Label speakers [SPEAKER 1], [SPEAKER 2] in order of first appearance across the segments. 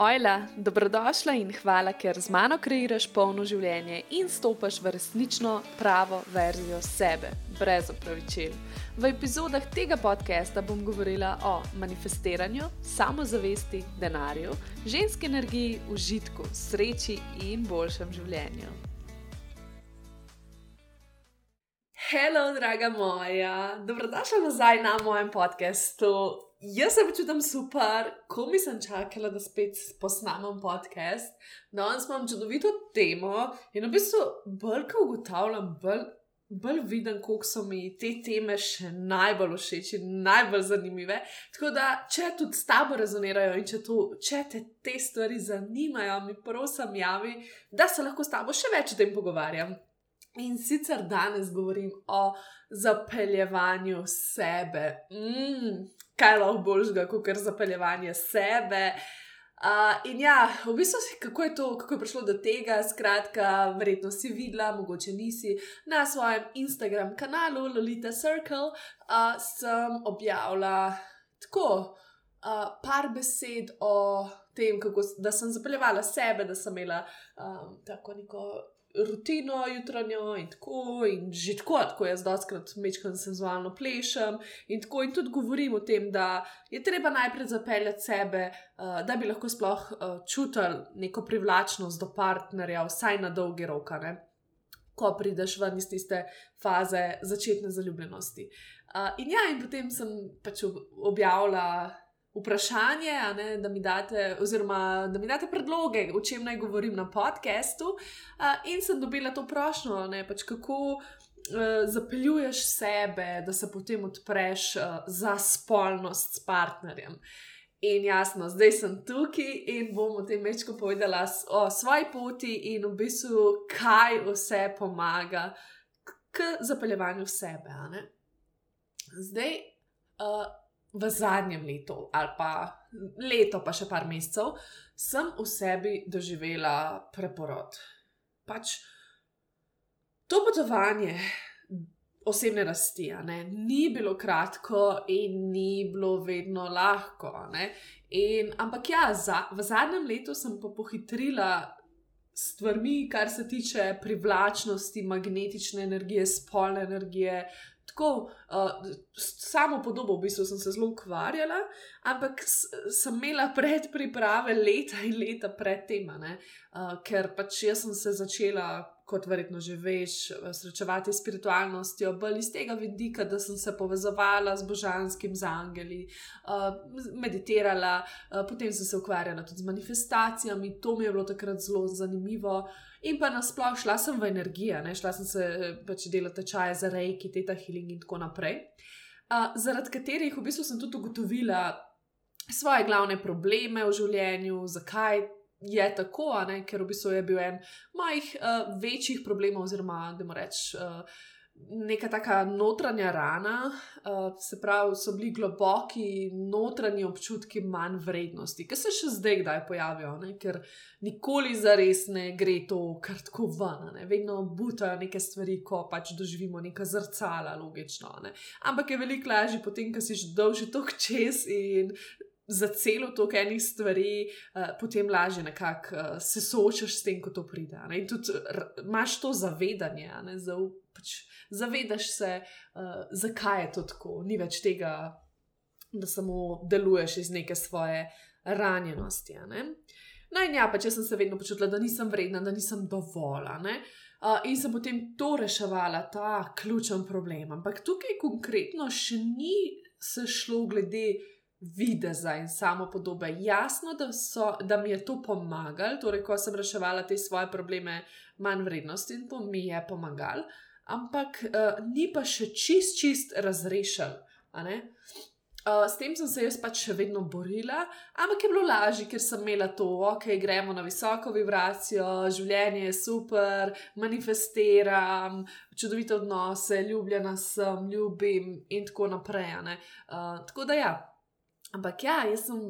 [SPEAKER 1] Ojla, dobrodošla in hvala, ker z mano kreiraš polno življenje in stopaš v resnično pravo verzijo sebe, brez opravičil. V epizodah tega podcasta bom govorila o manifestiranju, samozavesti, denarju, ženski energiji, užitku, sreči in boljšem življenju. Hello, draga moja, dobrodošla nazaj na mojem podkastu jaz se počutim super, ko mi sem čakala, da spet posnamem podcast. Danes imam čudovito temo in v bistvu bolj ko ugotavljam, bolj, bolj vidim, koliko so mi te teme še najbolj všeč in najbolj zanimive. Tako da, če tudi s tabo rezonirajo in če, to, če te te stvari zanimajo, mi prosim, javi, da se lahko s tabo še več o tem pogovarjam. In sicer danes govorim o zapeljevanju sebe. Mm, kaj lahko boljšega, kot kar zapeljevanje sebe. Uh, in ja, v bistvu, kako je to, kako je prišlo do tega, skratka, verjetno si videla, mogoče nisi na svojem Instagram kanalu Lolita Circle, uh, sem objavila tako uh, par besed o tem, kako, da sem zapeljevala sebe, da sem imela um, tako neko rutino jutranjo in tako, in že tako, tako jaz doskrat mečkam senzualno plešem in tako, in tudi govorim o tem, da je treba najprej zapeljati sebe, uh, da bi lahko sploh uh, čutili neko privlačnost do partnerja, vsaj na dolgi rok, ko prideš ven iz tiste faze začetne zaljubljenosti. Uh, in ja, in potem sem pač objavila vprašanje, ne, da, mi date, oziroma, da mi date predloge, o čem naj govorim na podkastu. Uh, in sem dobila to prošlo, pač kako uh, zapeljuješ sebe, da se potem odpreš uh, za spolnost s partnerjem. In jasno, zdaj sem tukaj in bom o tem večko povedala o svoji poti in v bistvu, kaj vse pomaga k zapeljevanju sebe. Zdaj. Uh, v zadnjem letu, ali pa leto, pa še par mesecev, sem v sebi doživela preporod. Pač to potovanje osebne rasti ne, ni bilo kratko in ni bilo vedno lahko. In, ampak ja, za, v zadnjem letu sem pa pohitrila. Stvarmi, kar se tiče privlačnosti, magnetične energije, spolne energije, tako, uh, samo podobo, v bistvu sem se zelo ukvarjala, ampak sem imela predpriprave leta in leta pred tem, uh, ker pač jaz sem se začela kot verjetno že veš, srečevati s spiritualnostjo, bolj iz tega vidika, da sem se povezovala z božanskim, z angeli, uh, meditirala, uh, potem sem se ukvarjala tudi z manifestacijami, to mi je bilo takrat zelo zanimivo. In pa nasplošno šla sem v energijo, ne? šla sem se pač delati tečaje za rejki, teta healing in tako naprej. Uh, zaradi katerih v bistvu sem tudi ugotovila svoje glavne probleme v življenju, zakaj je tako, ne, ker v bistvu je bil en mojih uh, večjih problemov, oziroma da moram reči. Uh, Neka taka notranja rana, uh, se pravi, so bili globoki notranji občutki manj vrednosti, ki se še zdaj kdaj pojavijo, ne? ker nikoli za res ne gre to kar tako ven, ne? vedno butajo neke stvari, ko pač doživimo neka zrcala, logično. Ne? Ampak je veliko lažje, potem, ko si že dolžni tok čez in za celo to, kaj enih stvari, uh, potem lažje nekako uh, se soočaš s tem, ko to pride. Ne? In tudi imaš to zavedanje, Zav, pač, zavedaš se, uh, zakaj je to tako, ni več tega, da samo deluješ iz neke svoje ranjenosti. No, in ja, pa če sem se vedno počutila, da nisem vredna, da nisem dovolj. Uh, in sem potem to reševala, ta ključen problem. Ampak tukaj konkretno še ni se šlo glede videza in samo podobe. Jasno, da, so, da mi je to pomagalo, torej, ko sem reševala te svoje probleme, manj vrednosti in to mi je pomagalo, ampak uh, ni pa še čist, čist razrešen. Uh, s tem sem se jaz pač še vedno borila, ampak je bilo lažje, ker sem imela to, ok, gremo na visoko vibracijo, življenje je super, manifestiram, čudovite odnose, ljubljena sem, ljubim in tako naprej. Uh, tako da ja, Ampak ja, jaz sem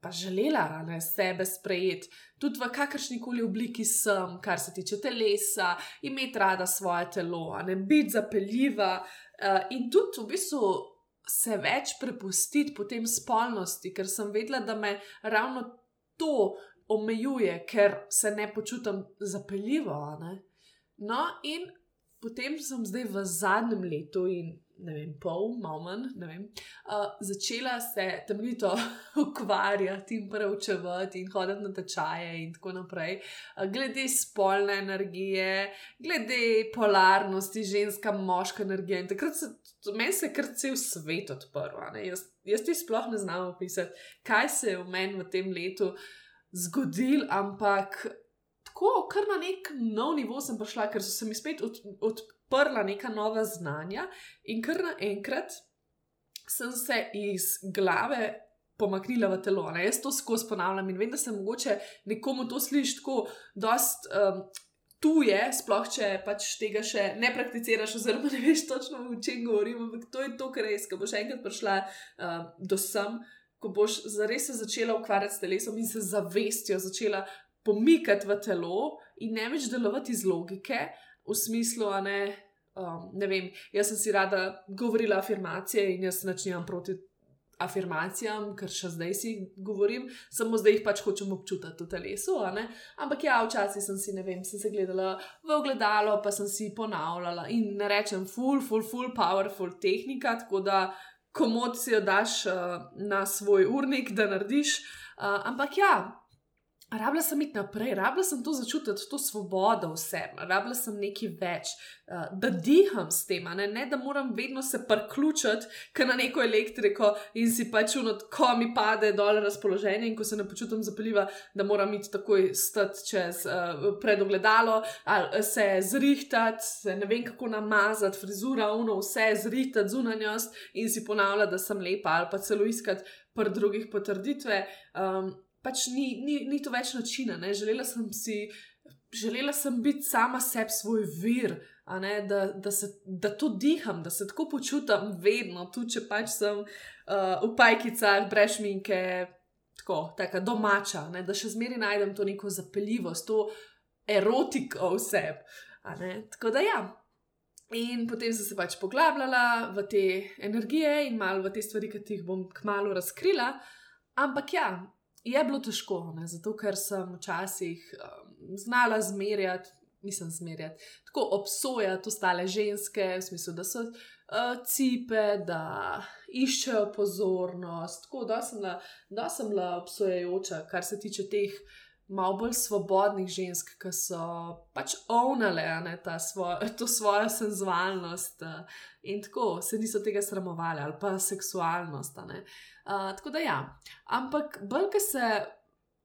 [SPEAKER 1] pa želela ne, sebe sprejeti, tudi v kakršni koli obliki sem, kar se tiče telesa, imeti rada svoje telo, ne biti zapeljiva uh, in tudi v bistvu se več prepustiti po tem spolnosti, ker sem vedela, da me ravno to. omejuje, ker se ne počutim zapeljivo. Ne? No, in potem sem zdaj v zadnjem letu in ne vem, pol, malo manj, ne vem, uh, začela se temeljito ukvarjati in preučevati in hoditi na tečaje in tako naprej, uh, glede spolne energije, glede polarnosti, ženska, moška energija. In takrat se meni se kar cel svet odprl. Jaz, jaz ti sploh ne znam opisati, kaj se je v meni v tem letu zgodilo, ampak. Tako, kar na nek nov nivo sem prišla, ker so se mi spet od, odprla neka nova znanja, in kar naenkrat sem se iz glave pomaknila v telo. Ne? Jaz to skozi ponavljam in vem, da se mogoče nekomu to sliši tako, dost. Um, Tu je, sploh če pač tega še ne prakticiraš, oziroma ne veš točno, o čem govorim, ampak to je to, kar res, ko boš enkrat prišla uh, do sem, ko boš zares se začela ukvarjati s telesom in se zavestjo začela pomikati v telo in ne več delovati iz logike, v smislu, ne, um, ne vem, jaz sem si rada govorila afirmacije in jaz načnjam proti afirmacijam, ker še zdaj si govorim, samo zdaj jih pač hočem občutiti v telesu. Ampak ja, včasih sem si, ne vem, sem se gledala v ogledalo, pa sem si ponavljala in ne rečem, full, full, full, powerful tehnika, tako da komod si jo daš uh, na svoj urnik, da narediš. Uh, ampak ja, Rabila sem iti naprej, rabila sem to začutiti, to svobodo vse, rabila sem nekaj več, uh, da diham s tem, ne? ne da moram vedno se priključiti k na neko elektriko in si pač uno, ko mi pade dol razpoloženje in ko se ne počutim zapeljiva, da moram iti takoj stati čez uh, predogledalo, ali se zrihtati, se ne vem kako namazati, frizura, uno, vse zrihtati zunanjost in si ponavljati, da sem lepa ali pa celo iskati pr drugih potrditve. Um, pač ni, ni, ni to več načina. Ne? Želela sem si, želela sem biti sama sebi svoj vir, da, da, se, da to diham, da se tako počutim vedno, tudi če pač sem uh, v pajkicah, brez minke, tako, tako domača, ne? da še zmeraj najdem to neko zapeljivost, to erotiko vseb. Tako da ja. In potem sem se pač poglabljala v te energije in malo v te stvari, ki jih bom kmalo razkrila. Ampak ja, je bilo težko, ne? zato ker sem včasih um, znala zmerjati, mislim, zmerjati, tako obsojati ostale ženske, v smislu, da so uh, cipe, da iščejo pozornost. Tako da sem bila, obsojajoča, kar se tiče teh. Malo bolj svobodnih žensk, ki so pač ovnale ne, svoj, to svojo senzualnost uh, in tako se niso tega sramovali, ali pa seksualnost. Uh, tako da ja, ampak bolj, ki se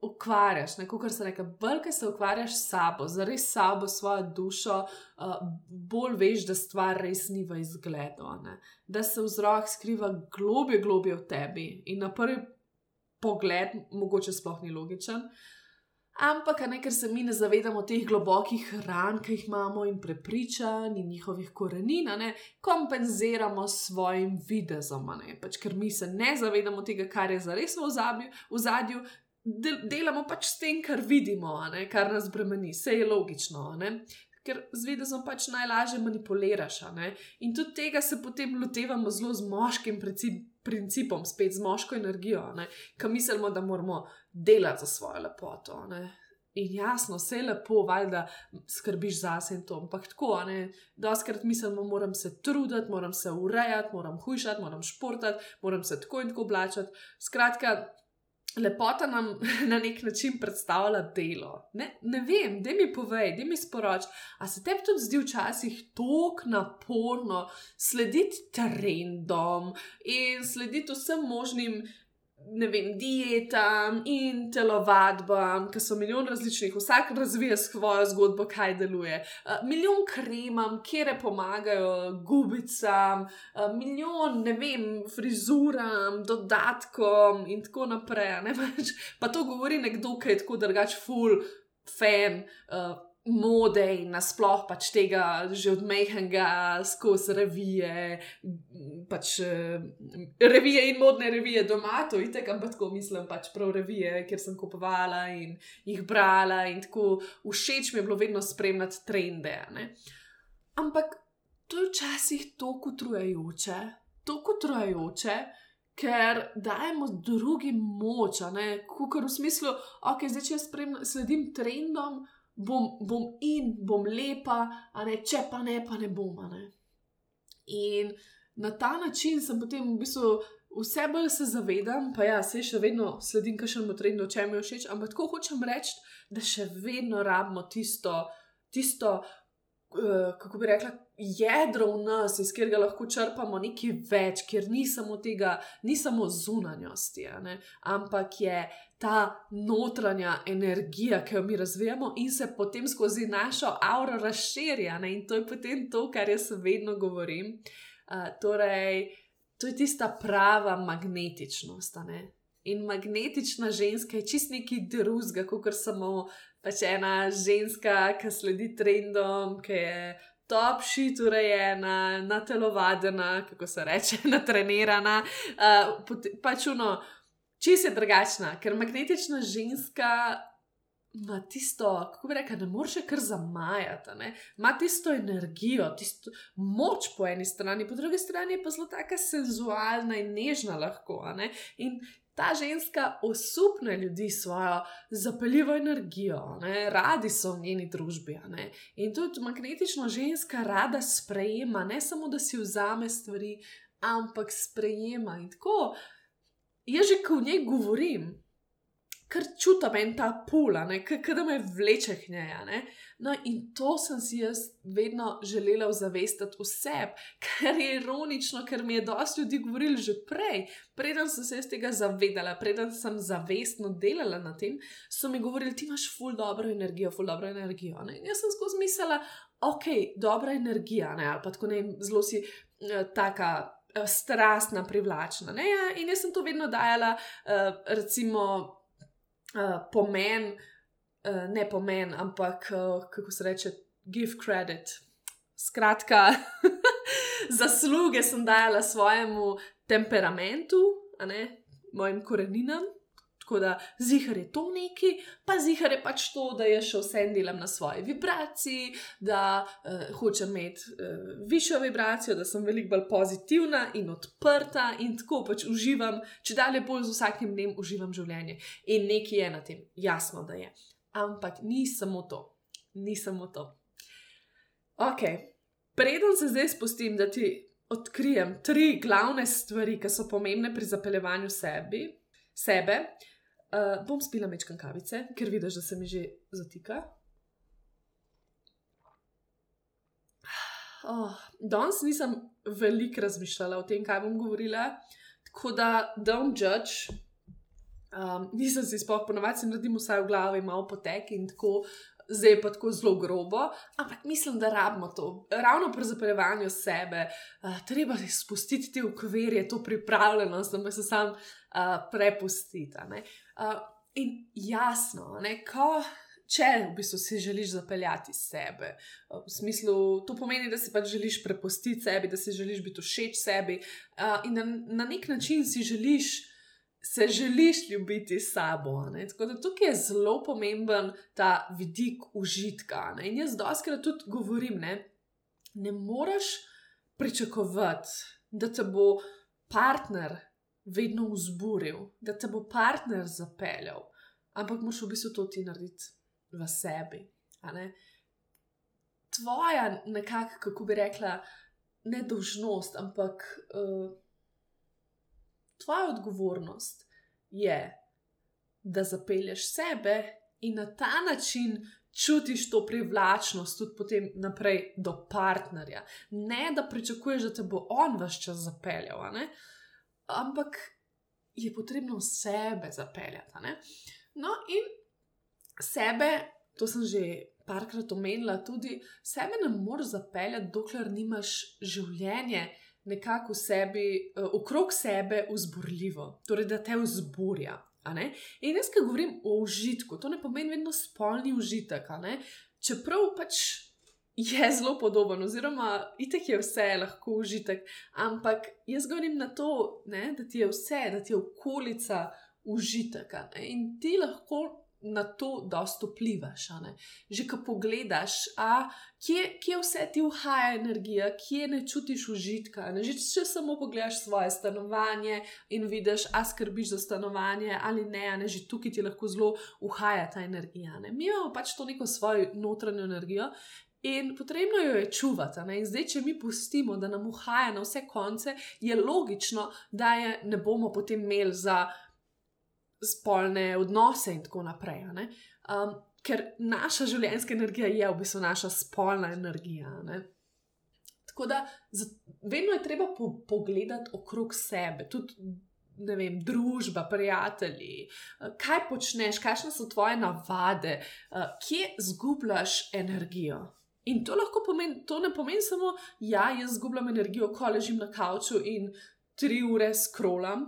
[SPEAKER 1] ukvarjaš, kot se reče, bolj, ki se ukvarjaš s sabo, zares s sabo, svojo dušo, uh, bolj veš, da stvar res ni v izgledu, ne? da se vzrok skriva globje, globje v tebi in na prvi pogled, mogoče sploh ni logičen. Ampak, ne, ker se mi ne zavedamo teh globokih ran, ki jih imamo in prepričanj in njihovih korenin, ne, kompenziramo s svojim videzom. Pač, ker mi se ne zavedamo tega, kar je zares v, zadju, del, delamo pač s tem, kar vidimo, ne, kar nas bremeni. Vse je logično. Ne. Ker z videzom pač najlažje manipuliraš. In tudi tega se potem lotevamo zelo z moškim principom, spet z moško energijo, ki mislimo, da moramo delati za svojo lepoto. Ne? In jasno, vse je lepo, valjda skrbiš za sebe in to, ampak tako, doskrat mislimo, moram se truditi, moram se urejati, moram hujšati, moram športati, moram se tako in tako oblačati. Skratka, lepota nam na nek način predstavlja delo. Ne, ne vem, da mi povej, da mi sporoč, a se tebi tudi zdi včasih tako naporno slediti trendom in slediti vsem možnim ne vem, dietam in telovadbam, ki so milijon različnih, vsak razvija svojo zgodbo, kaj deluje. Uh, milijon kremam, kjer pomagajo gubicam, uh, milijon, ne vem, frizuram, dodatkom in tako naprej. Pač, pa to govori nekdo, ki je tako drugač, full fan. Uh, mode in nasploh pač tega že od Mejhenga skozi revije, pač eh, revije in modne revije doma, to je tako, ampak tako mislim pač prav revije, ker sem kupovala in jih brala in tako všeč mi je bilo vedno spremljati trende. Ne? Ampak to je včasih tako utrujajoče, tako utrujajoče. ker dajemo drugim moč, kot v smislu, ok, zdaj če jaz sledim trendom, bom, bom in bom lepa, ne, če pa ne, pa ne bom. Ne. In na ta način sem potem v bistvu. Vse bolj se zavedam, pa ja, se še vedno sledim, kaj še imamo trenutno, če mi je všeč, ampak tako hočem reči, da še vedno rabimo tisto, tisto kako bi rekla, jedro v nas, iz katerega lahko črpamo nekaj več, ker ni samo tega, ni samo zunanjosti, ampak je ta notranja energija, ki jo mi razvijamo in se potem skozi našo auro razširja. Ne? In to je potem to, kar jaz vedno govorim. Uh, torej, to je tista prava magnetičnost. In magnetična ženska je čist neki drugega, kot samo pač ena ženska, ki sledi trendom, ki je top shit urejena, natelovadena, kako se reče, natrenirana. Uh, pač uno, čist je drugačna, ker magnetična ženska. Ma tisto, kako bi rekel, ne moreš kar zamajati, ima tisto energijo, tisto moč po eni strani, po drugi strani pa zelo tako senzualna in nežna lahko. In ta ženska osupne ljudi s svojo zapeljivo energijo, ne? radi so v njeni družbi. Ne? In tudi magnetična ženska rada sprejema, ne samo da si vzame stvari, ampak sprejema. In tako, jaz že ko v njej govorim, kar čutim en ta pula, ki me vleče k njej. No, in to sem si jaz vedno želela ozavestiti vse, kar je ironično, ker mi je dosti ljudi govorili že prej, preden sem se tega zavedala, preden sem zavestno delala na tem, so mi govorili, ti imaš ful dobro energijo, ful dobro energijo. Ne? Jaz sem skozi mislila, ok, dobra energija, ne? ali pa tako ne, zelo si uh, taka. Eh, strastna, privlačna. Ne? Ja, in jaz sem to vedno dajala, uh, recimo, uh, pomen, uh, ne pomen, ampak uh, kako se reče, give credit. Skratka, zasluge sem dajala svojemu temperamentu, mojim koreninam. Tako da zihar je to neki, pa zihar je pač to, da jaz še vse delam na svoji vibraciji, da uh, hočem imeti uh, višjo vibracijo, da sem veliko bolj pozitivna in odprta in tako pač uživam, če dalje bolj z vsakim dnem uživam življenje. In nekaj je na tem, jasno, da je. Ampak ni samo to, ni samo to. Ok, preden se zdaj spustim, da ti odkrijem tri glavne stvari, ki so pomembne pri zapeljevanju sebi, sebe. Uh, bom spila mečkam kavice, ker vidiš, da se mi že zatika. Oh, danes nisem veliko razmišljala o tem, kaj bom govorila, tako da don't judge. Um, nisem si sploh ponovadi, naredim vsaj v glavi, malo potek in tako, zdaj pa tako zelo grobo, ampak mislim, da rabimo to. Ravno pri zapeljevanju sebe, uh, treba si spustiti te ukvirje, to pripravljenost, da se sam uh, prepustiti. Uh, in jasno, ne, ko, če v bistvu si želiš zapeljati sebe, v smislu, to pomeni, da si pač želiš prepustiti sebi, da si želiš biti všeč sebi uh, in da na nek način si želiš. Se želiš ljubiti sabo. Ne? Tako da tukaj je zelo pomemben ta vidik užitka. Ne? In jaz doskrat tudi govorim, ne, ne moreš pričakovati, da te bo partner vedno vzburil, da te bo partner zapeljal, ampak moš v bistvu to ti narediti v sebi. Tvoja, nekako, kako bi rekla, ne dožnost, ampak uh, tvoja odgovornost je, da zapelješ sebe in na ta način. Čutiš to privlačnost tudi potem naprej do partnerja. Ne da pričakuješ, da te bo on vse čas zapeljal, ampak je potrebno sebe zapeljati. No, in sebe, to sem že parkrat omenila, tudi sebe ne moreš zapeljati, dokler nimaš življenje nekako v sebi, uh, okrog sebe, vzburljivo, torej da te vzburja. In jaz, ki govorim o užitku, to ne pomeni vedno spolni užitek. Čeprav pač je zelo podoben, oziroma itek je vse lahko užitek, ampak jaz govorim na to, ne, da ti je vse, da ti je okolica užitek. In ti lahko na to dosta vplivaš. Že ko pogledaš, a, kje, kje vse ti uhaja energija, kje ne čutiš užitka. Ne? Že če samo pogledaš svoje stanovanje in vidiš, a skrbiš za stanovanje ali ne, ne? že tukaj ti lahko zelo uhaja ta energija. Ne? Mi imamo pač to neko svojo notranjo energijo. In potrebno jo je čuvati. In zdaj, če mi pustimo, da nam uhaja na vse konce, je logično, da je ne bomo potem imeli za spolne odnose in tako naprej. Um, ker naša življenjska energija je v bistvu naša spolna energija. Ne? Tako da vedno je treba po, pogledati okrog sebe, tudi vem, družba, prijatelji, uh, kaj počneš, kakšne so tvoje navade, uh, kje zgubljaš energijo. In to lahko pomeni, to ne pomeni samo, da ja, jaz zgubljam energijo, ko ležim na kavču in tri ure skrolam,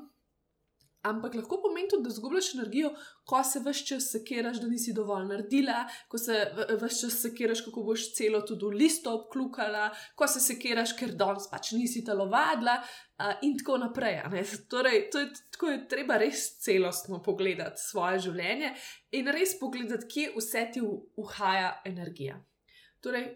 [SPEAKER 1] Ampak lahko pomeni tudi, da zgubljaš energijo, ko se vse čas sekiraš, da nisi dovolj naredila, ko se vse čas sekiraš, kako boš celo tudi listo obklukala, ko se sekiraš, ker danes pač nisi telovadila uh, in tako naprej. Torej, to je, tako je treba res celostno pogledati svoje življenje in res pogledati, kje vse ti uhaja energija. Torej,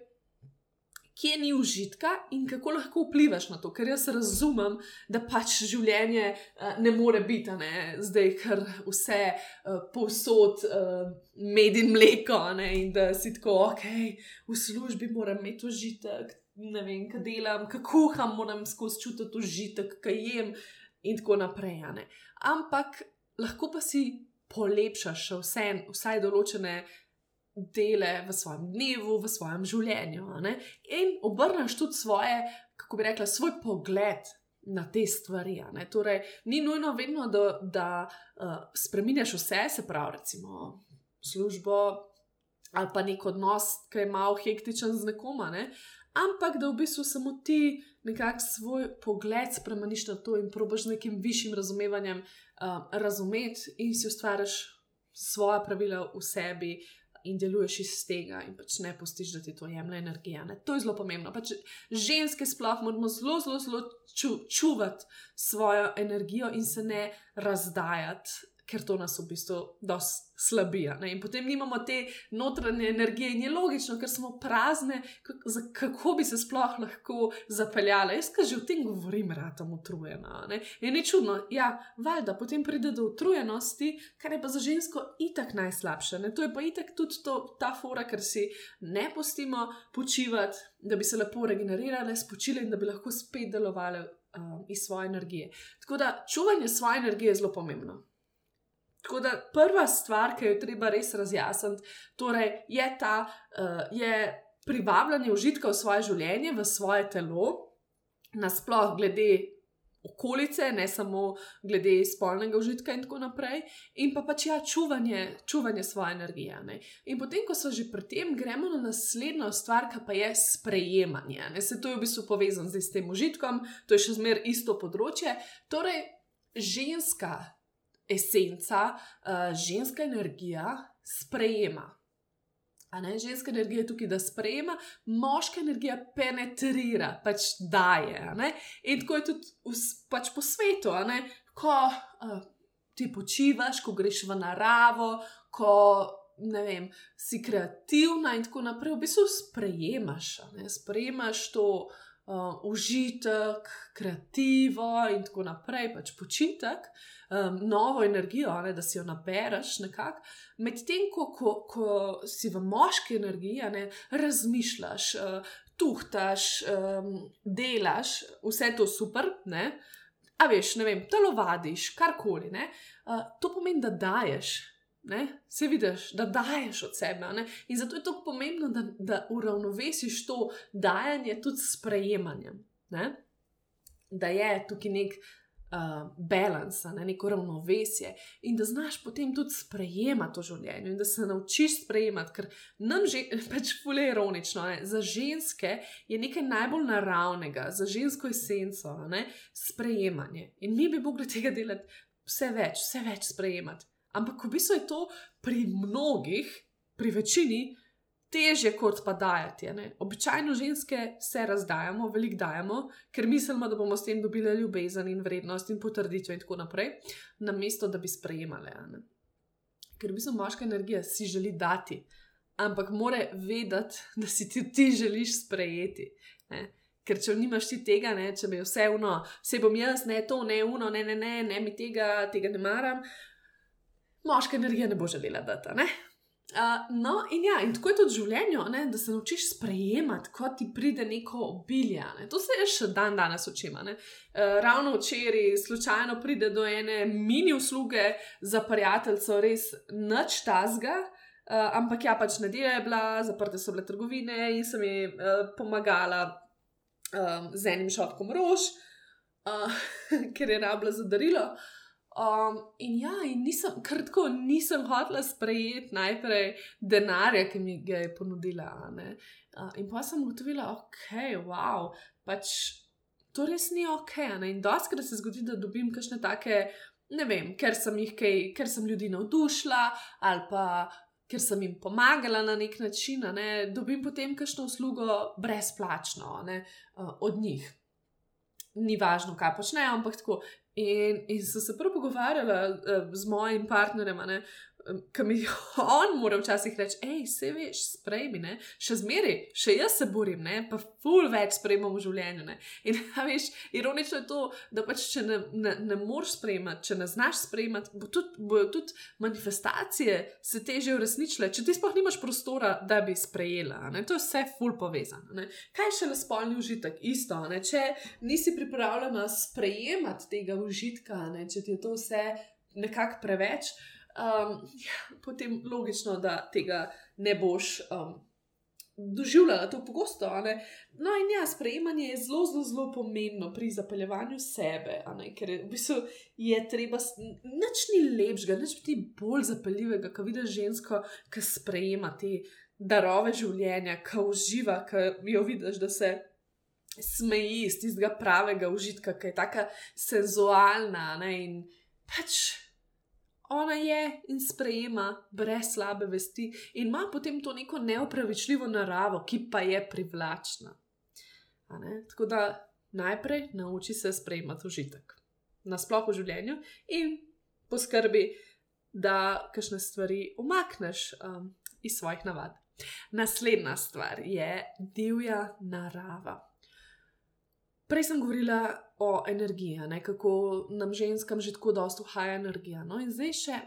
[SPEAKER 1] kje ni užitka in kako lahko vplivaš na to, ker jaz razumem, da pač življenje uh, ne more biti, ne? zdaj, ker vse uh, povsod uh, med in mleko, ne? in da si tako, ok, v službi moram imeti užitek, ne vem, kaj delam, kako kuham, moram skozi čutiti užitek, kaj jem in tako naprej. Ampak lahko pa si polepšaš vse, vsaj določene dele v svojem dnevu, v svojem življenju. In obrneš tudi svoje, kako bi rekla, svoj pogled na te stvari. Torej, ni nujno vedno, da, da uh, spremeniš vse, se pravi, recimo službo ali pa nek odnos, ki je malo hektičen z nekom, ne? ampak da v bistvu samo ti nekako svoj pogled spremeniš na to in probiš z nekim višjim razumevanjem uh, razumeti in si ustvariš svoje pravila v sebi, uh, in deluješ iz tega, in pač ne pustiš, da ti to jemlje energija. Ne? To je zelo pomembno. Pač ženske sploh moramo zelo, zelo, zelo ču, čuvati svojo energijo in se ne razdajati ker to nas v bistvu dosti slabi. In potem nimamo te notranje energije, in je logično, ker smo prazne, kako bi se sploh lahko zapeljale. Jaz, ki že o tem govorim, radom utrujena. Ne? In ni čudno, ja, valjda potem pride do utrujenosti, kar je pa za žensko itak najslabše. Ne? To je pa itak tudi to, ta fora, ker si ne pustimo počivati, da bi se lepo regenerirale, spočile in da bi lahko spet delovale. Um, iz svoje energije. Tako da čuvanje svoje energije je zelo pomembno. Tako da prva stvar, ki jo treba res razjasniti, torej je ta, uh, je privabljanje užitka v svoje življenje, v svoje telo, nasploh glede okolice, ne samo glede spolnega užitka in tako naprej, in pa pač ja, čuvanje, čuvanje svoje energije. Ne. In potem, ko so že pri tem, gremo na naslednjo stvar, ki pa je sprejemanje. Ne. Se to je v bistvu povezano z tem užitkom, to je še zmeraj isto področje. Torej, ženska esenca, uh, ženska energija sprejema. Ne, ženska energija je tukaj, da sprejema, moška energija penetrira, pač daje. In tako je tudi v, pač po svetu, ko uh, ti počivaš, ko greš v naravo, ko vem, si kreativna in tako naprej, v bistvu sprejemaš, sprejemaš to uh, užitek, kreativo in tako naprej, pač počitek, um, novo energijo, ne, da si jo nabereš nekako. Medtem ko, ko, ko si v moški energiji, ne, razmišljaš, uh, tuhtaš, um, delaš, vse to super. Ne, A veš, ne vem, telovadiš, karkoli. Uh, to pomeni, da daješ, Ne? Se vidiš, da daješ od sebe. Ne? In zato je tako pomembno, da, da uravnovesiš to dajanje tudi s prejemanjem. Ne? Da je tukaj nek uh, balans, ne? neko ravnovesje in da znaš potem tudi sprejemati to življenje in da se naučiš sprejemati, ker nam že pač fulje ironično. Ne? Za ženske je nekaj najbolj naravnega, za žensko esenco, ne? sprejemanje. In mi bi mogli tega delati vse več, vse več sprejemati. Ampak v bistvu je to pri mnogih, pri večini, teže kot pa dajati. Ne? Običajno ženske se razdajamo, veliko dajemo, ker mislimo, da bomo s tem dobili ljubezen in vrednost in potrditev in tako naprej, namesto da bi sprejemali. ker v bistvu moška energija si želi dati, ampak mora vedeti, da si ti, ti želiš sprejeti. Ne? Ker če nimaš ti tega, ne, če bi vse uno, vse bom jaz, ne to, ne uno, ne, ne, ne, ne mi tega, tega ne maram, moška energija ne bo želela dati. Uh, no, in ja, in tako je tudi v življenju, ne, da se naučiš sprejemati, ko ti pride neko obilje. Ne. To se je še dan danes učima. Uh, ravno včeraj, slučajno pride do ene mini usluge za prijateljico, res noč tazga. Uh, ampak ja, pač nedelja je bila, zaprte so bile trgovine in sem ji uh, pomagala um, z enim šopkom rož, uh, ker je rabila za darilo. Um, in ja, in nisem, kar tako nisem hotela sprejeti najprej denarja, ki mi ga je ponudila. Uh, in pa sem ugotovila, ok, wow, pač to res ni ok. Ne? In doskrat se zgodi, da dobim kakšne take, ne vem, ker sem jih kaj, ker sem ljudi navdušila ali pa. Ker sem jim pomagala na nek način, ne, dobim potem kakšno uslugo brezplačno ne, uh, od njih. Ni važno, kaj počnejo, ampak tako. In, in sem se prav pogovarjala uh, z mojim partnerjem, ki mi on mora včasih reči, hej, se veš, sprejmi, ne? še zmeri, še jaz se borim, ne? pa ful več sprejmem v življenju. Ne? In veš, ironično je to, da pač če ne, ne, ne moreš sprejemati, če ne znaš sprejemati, bo tudi, bojo tudi manifestacije se teže uresničile, če ti sploh nimaš prostora, da bi sprejela. Ne? To je vse ful povezano. Ne? Kaj še le spolni užitek? Isto, ne? če nisi pripravljena sprejemati tega užitka, ne? če ti je to vse nekako preveč um, ja, potem logično, da tega ne boš um, doživljala tako pogosto. No, in ja, sprejemanje je zelo, zelo, zelo pomembno pri zapeljevanju sebe, ker je v bistvu je treba, nič ni lepšega, nič ti bolj zapeljivega, ko vidiš žensko, ki sprejema te darove življenja, ki uživa, ki jo vidiš, da se. Smeji iz tistega pravega užitka, ki je tako senzualna. Ne, in pač ona je in sprejema brez slabe vesti in ima potem to neko neopravičljivo naravo, ki pa je privlačna. Tako da najprej nauči se sprejemati užitek na splošno v življenju in poskrbi, da kakšne stvari umakneš um, iz svojih navad. Naslednja stvar je divja narava. Prej sem govorila o energiji, ne, kako nam ženskam že tako dosto uhaja energija. No, in zdaj še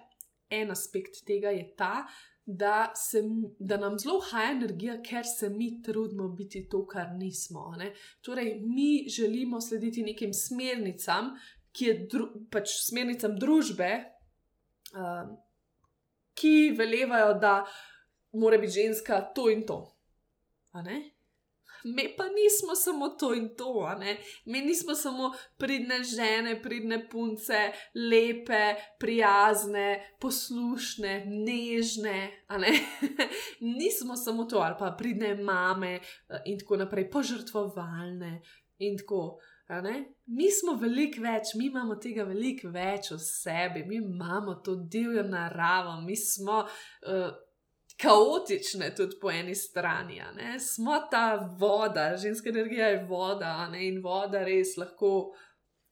[SPEAKER 1] en aspekt tega je ta, da, se, da nam zelo uhaja energija, ker se mi trudimo biti to, kar nismo. Ne. Torej, mi želimo slediti nekim smernicam, ki je dru, pač smernicam družbe, uh, ki velevajo, da mora biti ženska to in to. Mi pa nismo samo to in to, mi nismo samo pridne žene, pridne punce, lepe, prijazne, poslušne, nežne. nismo samo to, ali pa pridne mame eh, in tako naprej, požrtvovalne in tako. Mi smo veliko več, mi imamo tega veliko več v sebi, mi imamo to divjo naravo, mi smo. Uh, kaotične tudi po eni strani. Smo ta voda, ženska energija je voda ne? in voda res lahko.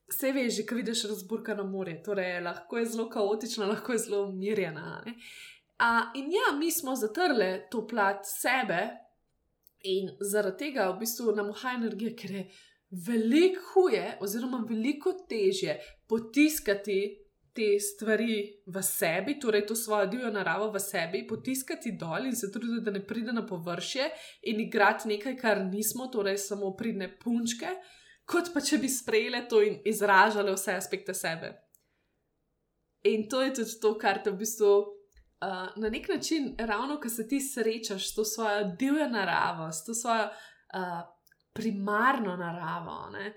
[SPEAKER 1] Vse veš, že kaj vidiš razburkano morje, torej lahko je zelo kaotična, lahko je zelo umirjena. A, in ja, mi smo zatrli to plat sebe in zaradi tega v bistvu nam uhaja energija, ker je veliko huje, oziroma veliko težje potiskati te stvari v sebi, torej to svojo divjo naravo v sebi, potiskati dol in se truditi, da ne pride na površje in igrati nekaj, kar nismo, torej samo pridne punčke, kot pa če bi sprejele to in izražale vse aspekte sebe. In to je tudi to, kar te v bistvu uh, na nek način, ravno ko se ti srečaš s to svojo divjo naravo, s to svojo uh, primarno naravo. Ne,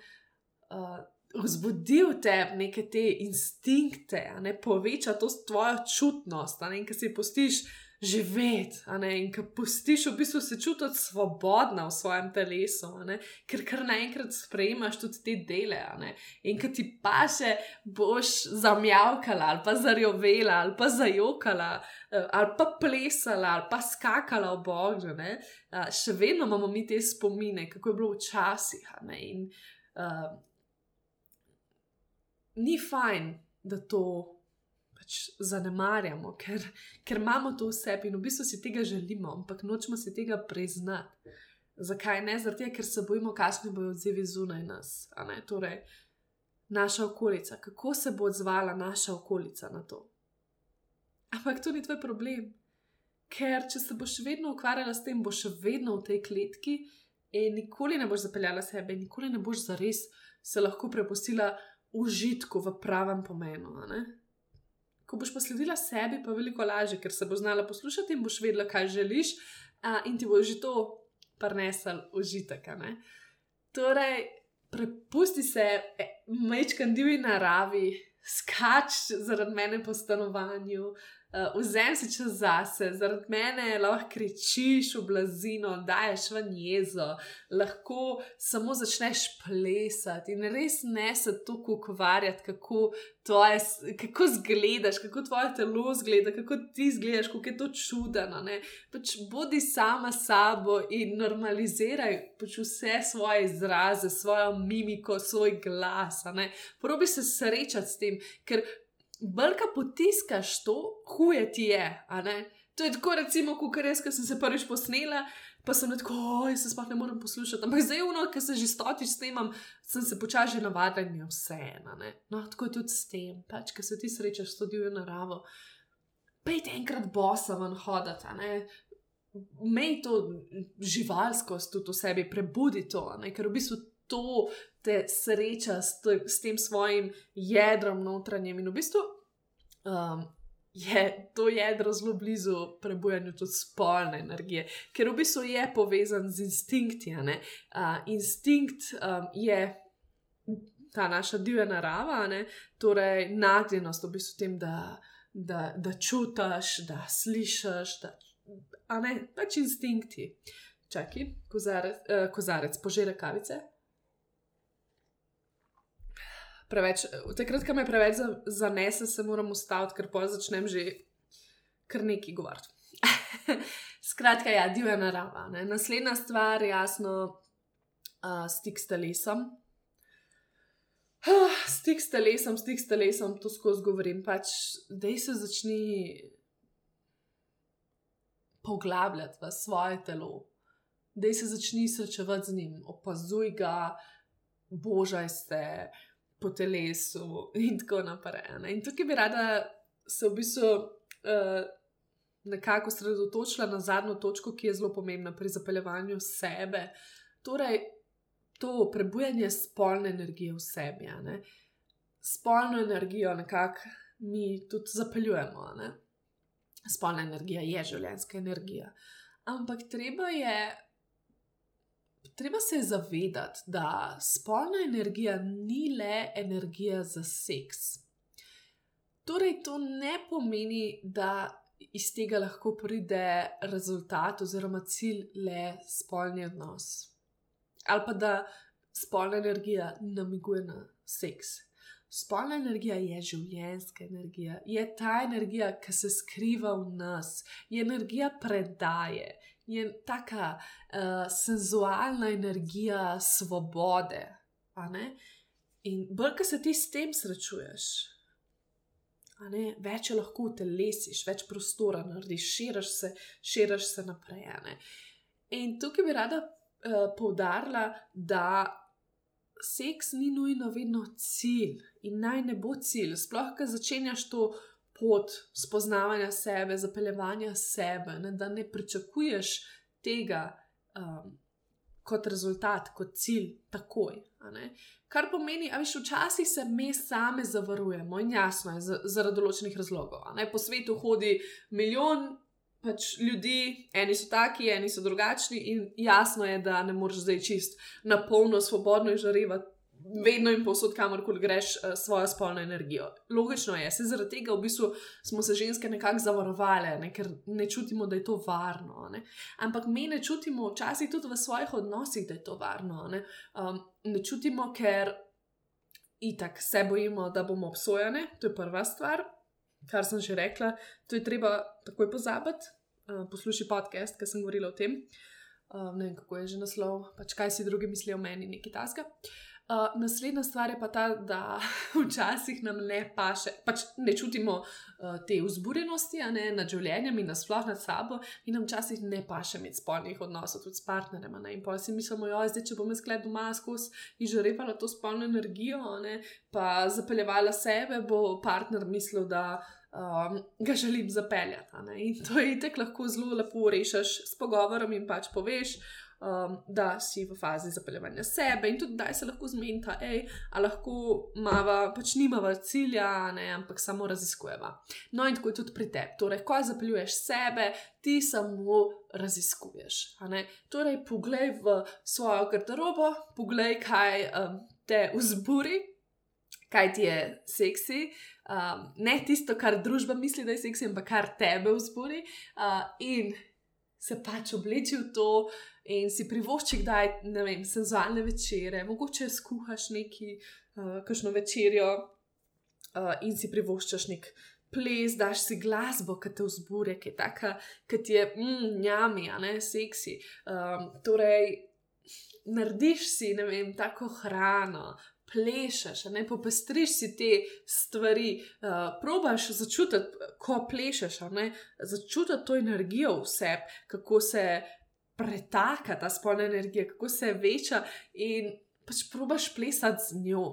[SPEAKER 1] uh, vzbudil te neke te instinkte, ne, poveča to tvojo čutnost, ne, in ki si postiš živeti, ne, in ki postiš v bistvu se čutiti svobodna v svojem telesu, ne, ker kar naenkrat sprejemaš tudi te dele, ne, in ki ti pa še boš zamjavkala ali pa zarjovela ali pa zajokala. Eh, ali pa plesala, ali pa skakala v božje, še vedno imamo mi te spomine, kako je bilo včasih. In, uh, ni fajn, da to pač zanemarjamo, ker, ker imamo to v sebi in v bistvu si tega želimo, ampak nočemo si tega priznati. Zakaj ne? Zato, ker se bojimo, kakšni bodo odzivi zunaj nas. Torej, naša okolica, kako se bo odzvala naša okolica na to. Ampak to ni tvoj problem. Ker če se boš vedno ukvarjala s tem, boš vedno v tej kletki in nikoli ne boš zapeljala sebe, nikoli ne boš zares se lahko prepustila užitku v pravem pomenu. Ko boš posledila sebi, pa veliko lažje, ker se bo znala poslušati in boš vedela, kaj želiš, a, in ti bo že to prinesel užitek. Torej, prepusti se e, mečkam divji naravi, skač zaradi mene po stanovanju, uh, vzem si čas zase, zaradi mene lahko kričiš v blazino, daješ v jezo, lahko samo začneš plesati in res ne se tukaj ukvarjati, kako, tvoje, kako zgledaš, kako tvoje telo zgleda, kako ti zgledaš, kako je to čudno. Pač bodi sama sabo in normaliziraj pač vse svoje izraze, svojo mimiko, svoj glas. Probi se srečati s tem, ker brka potiskaš to, huje ti je. To je tako, recimo, kot res, ki sem se prvič posnela, pa sem tako, oj, se sploh ne morem poslušati. Ampak zdaj, uno, ki se že stotiš snemam, sem se počasi navadila in je vse ena. No, tako je tudi s tem, pač, ki se ti srečaš s to divjo naravo. Pejte enkrat bosa ven hodati, mej to živalskost tudi v sebi, prebudi to, ker v bistvu to te sreča s, to, s tem svojim jedrom notranjem. In v bistvu um, je to jedro zelo blizu prebujanju tudi spolne energije, ker v bistvu je povezan z instinkti. Uh, instinkt um, je. Ta naša divja narava, ne? torej nagnjenost v bistvu tem, da, da, da čutiš, da slišiš, da, a ne pač instinkti. Čakaj, kozarec, uh, kozarec požere kavice preveč, takrat, ko me preveč zanese, se moram ustaviti, ker pa začnem že kar neki govoriti. Skratka, ja, divja narava. Ne. Naslednja stvar, jasno, uh, stik s telesom. Uh, stik s telesom, stik s telesom, to skozi govorim. Pač, da se začni poglabljati v svoje telo, da se začni srečevati z njim, opazuj ga, božaj se, uh, po telesu in tako naprej. Ne? In tukaj bi rada se v bistvu uh, nekako sredotočila na zadnjo točko, ki je zelo pomembna pri zapeljevanju sebe. Torej, to prebujanje spolne energije v sebi. Spolno energijo nekako mi tudi zapeljujemo. Ne? Spolna energija je življenska energija. Ampak treba je treba se je zavedati, da spolna energija ni le energija za seks. Torej, to ne pomeni, da iz tega lahko pride rezultat oziroma cilj le spolni odnos. Ali pa da spolna energija namiguje na seks. Spolna energija je življenska energija, je ta energija, ki se skriva v nas, je energija predaje, je taka uh, senzualna energija svobode. In bolj, ko se ti s tem srečuješ, več je lahko telesiš, več prostora narediš, širiš se, širiš se naprej. In tukaj bi rada uh, poudarila, da seks ni nujno vedno cilj in naj ne bo cilj. Sploh, ko začenjaš to pot spoznavanja sebe, zapeljevanja sebe, ne, da ne pričakuješ tega um, kot rezultat, kot cilj, takoj. Kar pomeni, da včasih se mi sami zavarujemo in jasno je, zaradi določenih razlogov. Po svetu hodi milijon pač ljudi, eni so taki, eni so drugačni, in jasno je, da ne moreš zdaj čist na polno, svobodno izžarevati vedno in posod, kamorkoli greš, uh, svojo spolno energijo. Logično je, se zaradi tega v bistvu smo se ženske nekako zavarovali, ne, ker ne čutimo, da je to varno. Ne. Ampak mi ne čutimo, včasih tudi v svojih odnosih, da je to varno. Ne, um, ne čutimo, ker itak se bojimo, da bomo obsojeni, to je prva stvar. Kar sem že rekla, to je treba takoj pozabiti. Uh, poslušaj podcast, ki sem govorila o tem. Uh, ne vem, kako je že naslov, pač kaj si drugi mislijo o meni, neki taska. Uh, Uh, naslednja stvar je pa ta, da včasih nam ne paše, pač ne čutimo uh, te vzburjenosti ne, nad življenjem in nasploh nad sabo, in nam včasih ne paše imeti spolnih odnosov tudi s partnerjem. Ne, in pa si mislimo, je zdaj, če bom sklet doma skozi izžarepala to spolno energijo, ne, pa zapeljevala sebe, bo partner mislil, da um, ga želim zapeljati. In to je itek lahko zelo lepo rešiš s pogovorom in pač poveš. Um, da si v fazi zapeljevanja sebe, in tudi da se lahko zmenta, hej, ali lahko mava, pač nimava cilja, ne, ampak samo raziskujeva. No, in tako je tudi pri tebi. Torej, ko zapeljuješ sebe, ti samo raziskuješ. Torej, poglej v svojo garderobo, poglej, kaj um, te vzburi, kaj ti je seksi, um, ne tisto, kar družba misli, da je seksi, ampak kar tebe vzburi. Uh, in se pač obleči v to, in si privošči, da je, ne vem, senzualne večere, mogoče skuhaš neki, uh, kakšno večerjo uh, in si privoščaš nek. Ples, daš si glasbo, ki te vzburja, ki je taka, ki ti je mnjami, mm, a ne seksi. Um, torej, narediš si, ne vem, tako hrano, plešeš, ne popestriš si te stvari, uh, probaš začutiti, ko plešeš, ne začutiti to energijo v sebi, kako se pretaka ta spolna energija, kako se veča in pač probaš plesati z njo.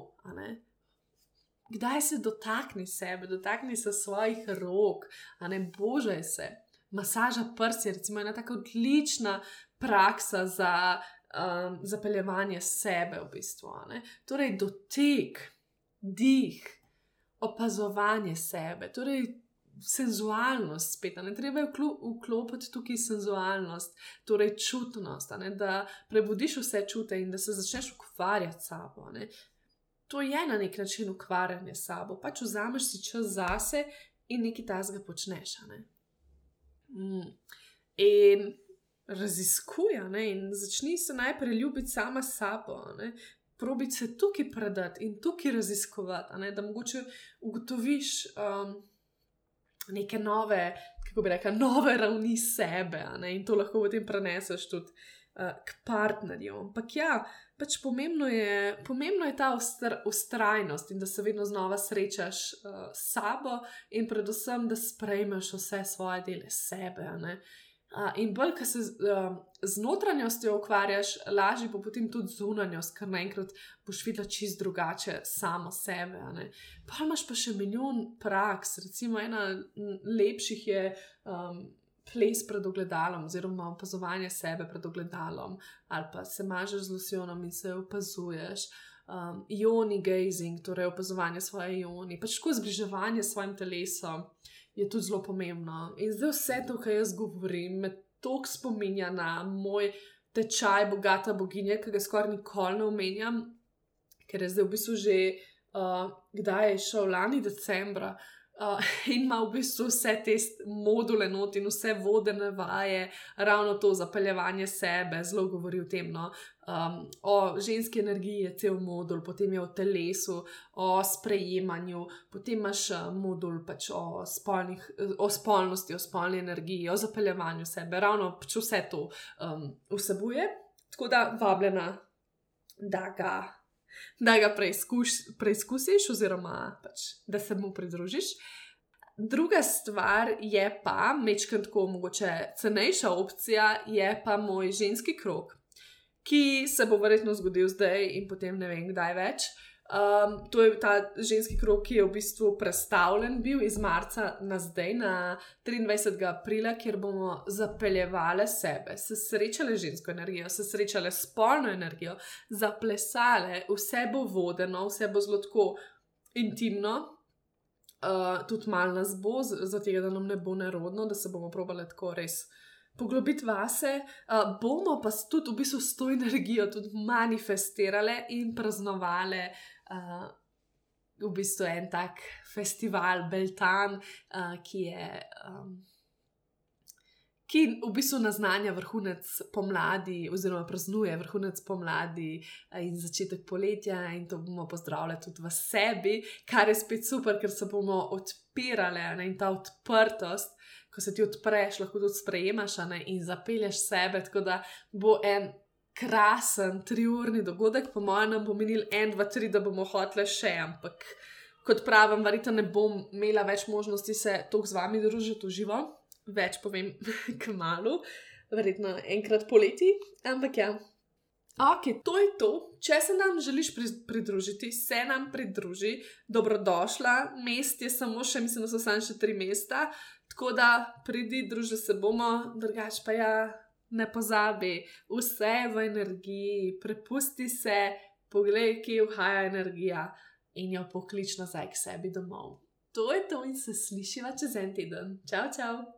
[SPEAKER 1] Kdaj se dotakni sebe, dotakni se svojih rok, a ne božaj se. Masaža prsi je recimo ena tako odlična praksa za um, zapeljevanje sebe, v bistvu. Torej, dotik, dih, opazovanje sebe, torej senzualnost, spet, ne treba je vklopiti tukaj senzualnost, torej čutnost, ne, da prebudiš vse čute in da se začneš ukvarjati s sabo. Ne. To je na nek način ukvarjanje s sabo, pač vzameš si čas zase in nekaj tasga počneš. Ne. Mm. In raziskuj, in začni se najprej ljubiti sama sabo. Probi se tukaj predati in tukaj raziskovati, da mogoče ugotoviš. Um, neke nove, kako bi rekla, nove ravni sebe, in to lahko potem preneseš tudi uh, k partnerju. Ampak ja, pač pomembno je, pomembno je ta ustrajnost in da se vedno znova srečaš uh, s sabo, in predvsem, da sprejmeš vse svoje dele sebe. Uh, in bolj, ko se z notranjostjo ukvarjaš, lažje bo potem tudi zunanjost, ker naenkrat boš videla čist drugače samo sebe. Pa imaš pa še milijon praks, recimo ena lepših je um, ples pred ogledalom, oziroma opazovanje sebe pred ogledalom, ali pa se mažeš z losjonom in se opazuješ. Um, ioni gazing, torej opazovanje svoje ioni, pač tako zbliževanje s svojim telesom je tudi zelo pomembno. In zdaj vse to, kar jaz govorim, me toliko spominja na moj tečaj, bogata boginja, ki ga skoraj nikoli ne omenjam, ker je zdaj v bistvu že, uh, kdaj je šel lani decembra. Uh, in ima v bistvu vse te module not in vse vodene vaje, ravno to zapeljevanje sebe, zelo govori o tem. No? Um, o ženski energiji je cel modul, potem je o telesu, o sprejemanju, potem imaš uh, modul pač o, spolnih, o spolnosti, o spolni energiji, o zapeljevanju sebe, ravno pač vse to um, vsebuje. Tako da vabljena, da ga da ga preizkuš, preizkusiš, oziroma pač, da se mu pridružiš. Druga stvar je pa, mečkaj tako mogoče cenejša opcija, je pa moj ženski krok, ki se bo verjetno zgodil zdaj in potem ne vem kdaj več. Um, to je ta ženski krok, ki je v bistvu predstavljen bil iz marca na zdaj, na 23. aprila, kjer bomo zapeljevali sebe, se srečali žensko energijo, se srečali spolno energijo, zaplesali, vse bo vodeno, vse bo zelo tako intimno. Uh, tudi malo nas bo, zato da nam ne bo nerodno, da se bomo probali tako res poglobiti vase, uh, bomo pa tudi v bistvu s to energijo tudi manifestirali in praznovali uh, v bistvu en tak festival, Beltan, uh, ki je. Um, Ki v bistvu naznanja vrhunec pomladi, oziroma praznuje vrhunec pomladi in začetek poletja, in to bomo pozdravljali tudi v sebi, kar je spet super, ker se bomo odpirali ne, in ta odprtost, ko se ti odpreš, lahko tudi sprejemaš ne, in zapelješ sebe, tako da bo en krasen, triurni dogodek, po mojem, nam bo minil en, dva, tri, da bomo hoteli še, ampak kot pravim, verjetno ne bom imela več možnosti se toliko z vami družiti v živo, več povem k malu, verjetno enkrat poleti, ampak ja. Ok, to je to. Če se nam želiš pridružiti, se nam pridruži, dobrodošla. Mest je samo še, mislim, da so samo še tri mesta, tako da pridi, druži se bomo, drugač pa ja, ne pozabi, vse je v energiji, prepusti se, poglej, kje vhaja energija in jo poklič nazaj k sebi domov. To je to in se slišiva čez en teden. Čau, čau!